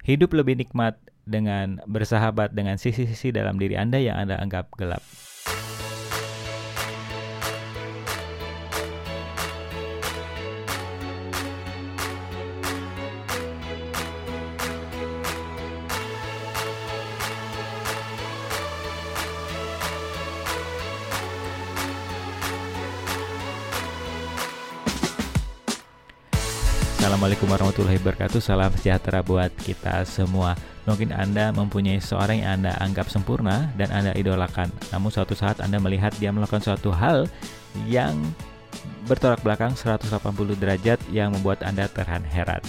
Hidup lebih nikmat dengan bersahabat dengan sisi-sisi dalam diri Anda yang Anda anggap gelap. Assalamualaikum warahmatullahi wabarakatuh. Salam sejahtera buat kita semua. Mungkin Anda mempunyai seorang yang Anda anggap sempurna Dan Anda idolakan. Namun suatu saat Anda melihat dia melakukan suatu hal Yang bertolak belakang 180 derajat Yang membuat Anda terheran-heran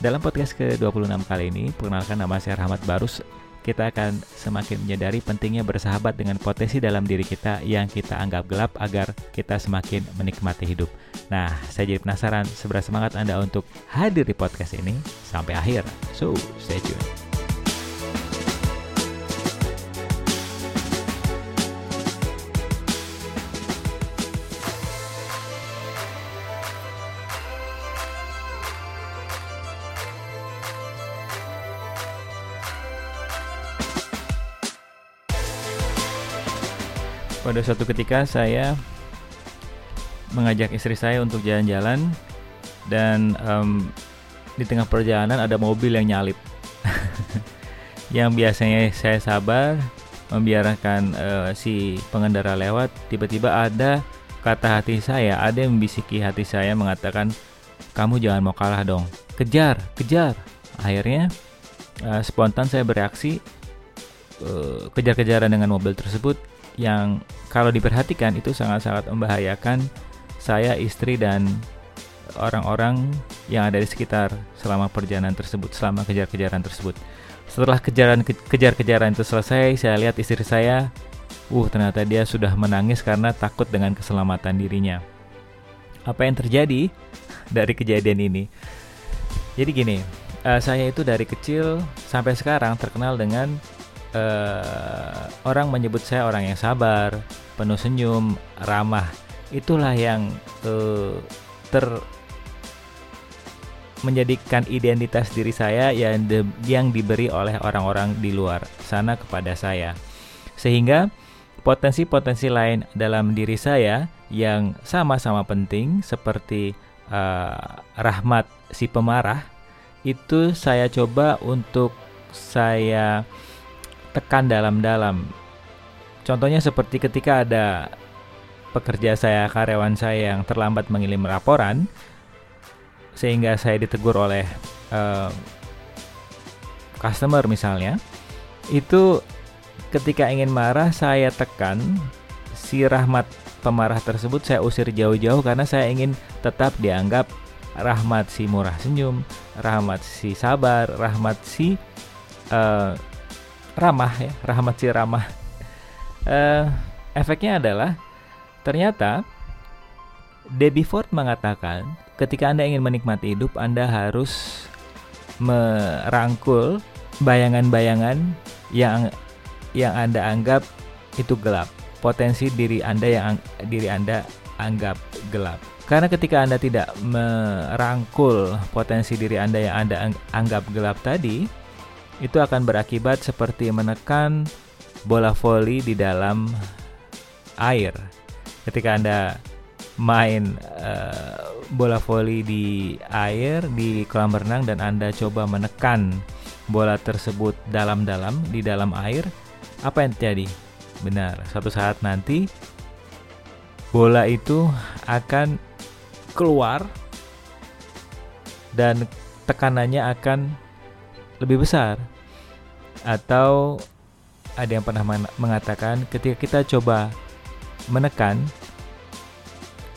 Dalam podcast ke-26 kali ini Perkenalkan nama saya Rahmat Barus kita akan semakin menyadari pentingnya bersahabat dengan potensi dalam diri kita yang kita anggap gelap agar kita semakin menikmati hidup. Nah, saya jadi penasaran seberapa semangat Anda untuk hadir di podcast ini sampai akhir. So, stay tune. Pada suatu ketika saya mengajak istri saya untuk jalan-jalan dan um, di tengah perjalanan ada mobil yang nyalip. Yang biasanya saya sabar membiarkan uh, si pengendara lewat tiba-tiba ada kata hati saya ada yang membisiki hati saya mengatakan kamu jangan mau kalah dong. Kejar kejar. Akhirnya uh, spontan saya bereaksi uh, kejar-kejaran dengan mobil tersebut yang kalau diperhatikan itu sangat-sangat membahayakan saya, istri dan orang-orang yang ada di sekitar selama perjalanan tersebut, selama kejar-kejaran tersebut. Setelah kejaran kejar-kejaran itu selesai, saya lihat istri saya, uh ternyata dia sudah menangis karena takut dengan keselamatan dirinya. Apa yang terjadi dari kejadian ini? Jadi gini, uh, saya itu dari kecil sampai sekarang terkenal dengan uh, orang menyebut saya orang yang sabar, penuh senyum, ramah. Itulah yang uh, ter menjadikan identitas diri saya yang de, yang diberi oleh orang-orang di luar sana kepada saya. Sehingga potensi-potensi lain dalam diri saya yang sama-sama penting seperti uh, rahmat si pemarah itu saya coba untuk saya tekan dalam-dalam. Contohnya seperti ketika ada pekerja saya, karyawan saya yang terlambat mengirim laporan, sehingga saya ditegur oleh uh, customer misalnya, itu ketika ingin marah saya tekan si rahmat pemarah tersebut saya usir jauh-jauh karena saya ingin tetap dianggap rahmat si murah senyum, rahmat si sabar, rahmat si uh, ramah ya, rahmat si ramah. Uh, efeknya adalah ternyata Debbie Ford mengatakan ketika Anda ingin menikmati hidup, Anda harus merangkul bayangan-bayangan yang yang Anda anggap itu gelap. Potensi diri Anda yang diri Anda anggap gelap. Karena ketika Anda tidak merangkul potensi diri Anda yang Anda anggap gelap tadi, itu akan berakibat seperti menekan bola voli di dalam air. Ketika Anda main uh, bola voli di air di kolam renang dan Anda coba menekan bola tersebut dalam-dalam di dalam air, apa yang terjadi? Benar, suatu saat nanti bola itu akan keluar dan tekanannya akan lebih besar atau ada yang pernah mengatakan ketika kita coba menekan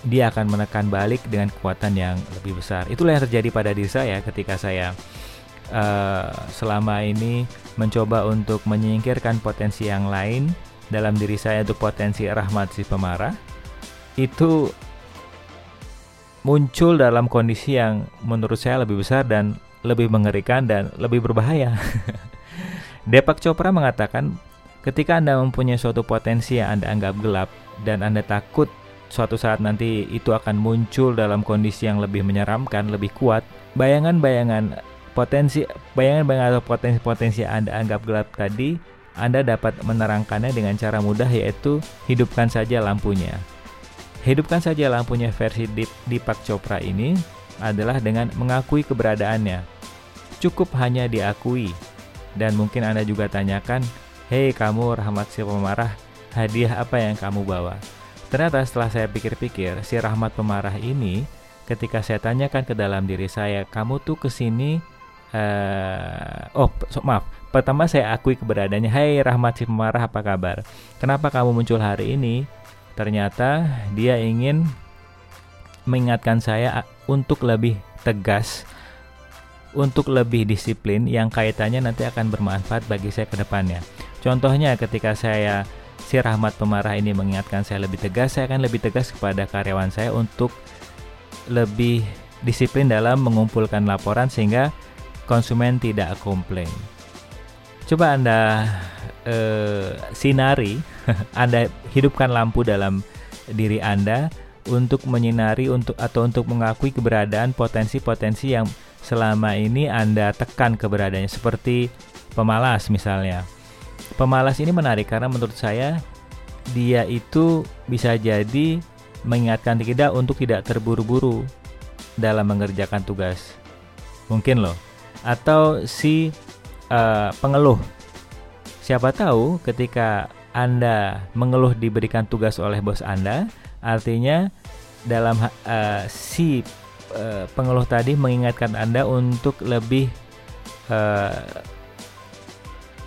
dia akan menekan balik dengan kekuatan yang lebih besar. Itulah yang terjadi pada diri saya ketika saya uh, selama ini mencoba untuk menyingkirkan potensi yang lain dalam diri saya untuk potensi rahmat si pemarah. Itu muncul dalam kondisi yang menurut saya lebih besar dan lebih mengerikan dan lebih berbahaya. Depak Chopra mengatakan, ketika Anda mempunyai suatu potensi yang Anda anggap gelap dan Anda takut suatu saat nanti itu akan muncul dalam kondisi yang lebih menyeramkan, lebih kuat, bayangan-bayangan potensi bayangan-bayangan atau potensi-potensi yang Anda anggap gelap tadi Anda dapat menerangkannya dengan cara mudah yaitu hidupkan saja lampunya. Hidupkan saja lampunya versi Deep, Deepak Chopra ini adalah dengan mengakui keberadaannya. Cukup hanya diakui. Dan mungkin Anda juga tanyakan, Hei kamu Rahmat si pemarah, hadiah apa yang kamu bawa? Ternyata setelah saya pikir-pikir, si Rahmat pemarah ini ketika saya tanyakan ke dalam diri saya, kamu tuh ke sini uh, oh so, maaf pertama saya akui keberadaannya Hai Rahmat si pemarah apa kabar kenapa kamu muncul hari ini ternyata dia ingin mengingatkan saya untuk lebih tegas untuk lebih disiplin yang kaitannya nanti akan bermanfaat bagi saya ke depannya contohnya ketika saya si Rahmat pemarah ini mengingatkan saya lebih tegas saya akan lebih tegas kepada karyawan saya untuk lebih disiplin dalam mengumpulkan laporan sehingga konsumen tidak komplain. Coba Anda eh, sinari, Anda hidupkan lampu dalam diri Anda untuk menyinari untuk atau untuk mengakui keberadaan potensi-potensi yang selama ini Anda tekan keberadaannya seperti pemalas misalnya. Pemalas ini menarik karena menurut saya dia itu bisa jadi mengingatkan kita untuk tidak terburu-buru dalam mengerjakan tugas. Mungkin loh atau si uh, pengeluh. Siapa tahu ketika Anda mengeluh diberikan tugas oleh bos Anda, artinya dalam uh, si uh, pengeluh tadi mengingatkan Anda untuk lebih uh,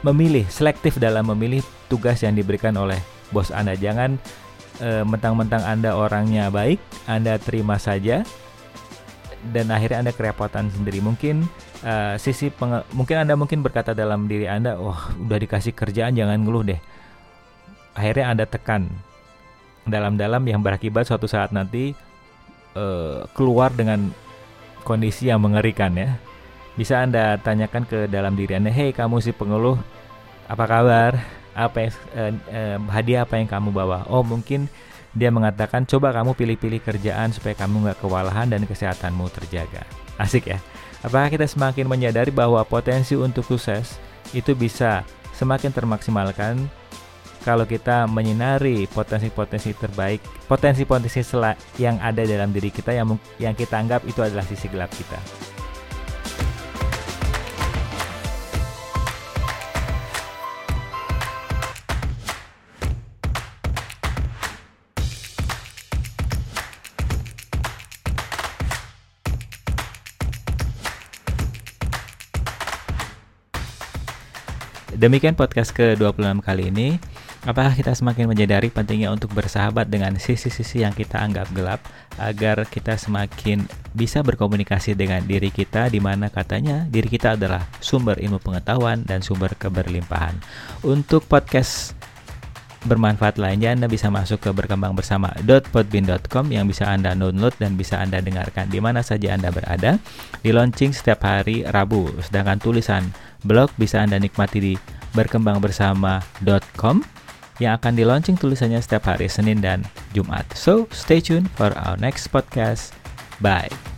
memilih, selektif dalam memilih tugas yang diberikan oleh bos Anda. Jangan mentang-mentang Anda orangnya baik, Anda terima saja dan akhirnya Anda kerepotan sendiri. Mungkin uh, sisi mungkin anda mungkin berkata dalam diri anda, wah oh, udah dikasih kerjaan jangan ngeluh deh. Akhirnya anda tekan dalam-dalam yang berakibat suatu saat nanti uh, keluar dengan kondisi yang mengerikan ya. Bisa anda tanyakan ke dalam diri anda, hei kamu si pengeluh, apa kabar? Apa yang, uh, hadiah apa yang kamu bawa? Oh mungkin dia mengatakan coba kamu pilih-pilih kerjaan supaya kamu nggak kewalahan dan kesehatanmu terjaga. Asik ya. Apakah kita semakin menyadari bahwa potensi untuk sukses itu bisa semakin termaksimalkan kalau kita menyinari potensi-potensi terbaik, potensi-potensi yang ada dalam diri kita yang yang kita anggap itu adalah sisi gelap kita. Demikian podcast ke-26 kali ini. Apakah kita semakin menyadari pentingnya untuk bersahabat dengan sisi-sisi yang kita anggap gelap agar kita semakin bisa berkomunikasi dengan diri kita di mana katanya diri kita adalah sumber ilmu pengetahuan dan sumber keberlimpahan. Untuk podcast bermanfaat lainnya Anda bisa masuk ke berkembang bersama .podbean.com yang bisa Anda download dan bisa Anda dengarkan di mana saja Anda berada. Di launching setiap hari Rabu, sedangkan tulisan blog bisa Anda nikmati di berkembangbersama.com yang akan di launching tulisannya setiap hari Senin dan Jumat. So, stay tuned for our next podcast. Bye.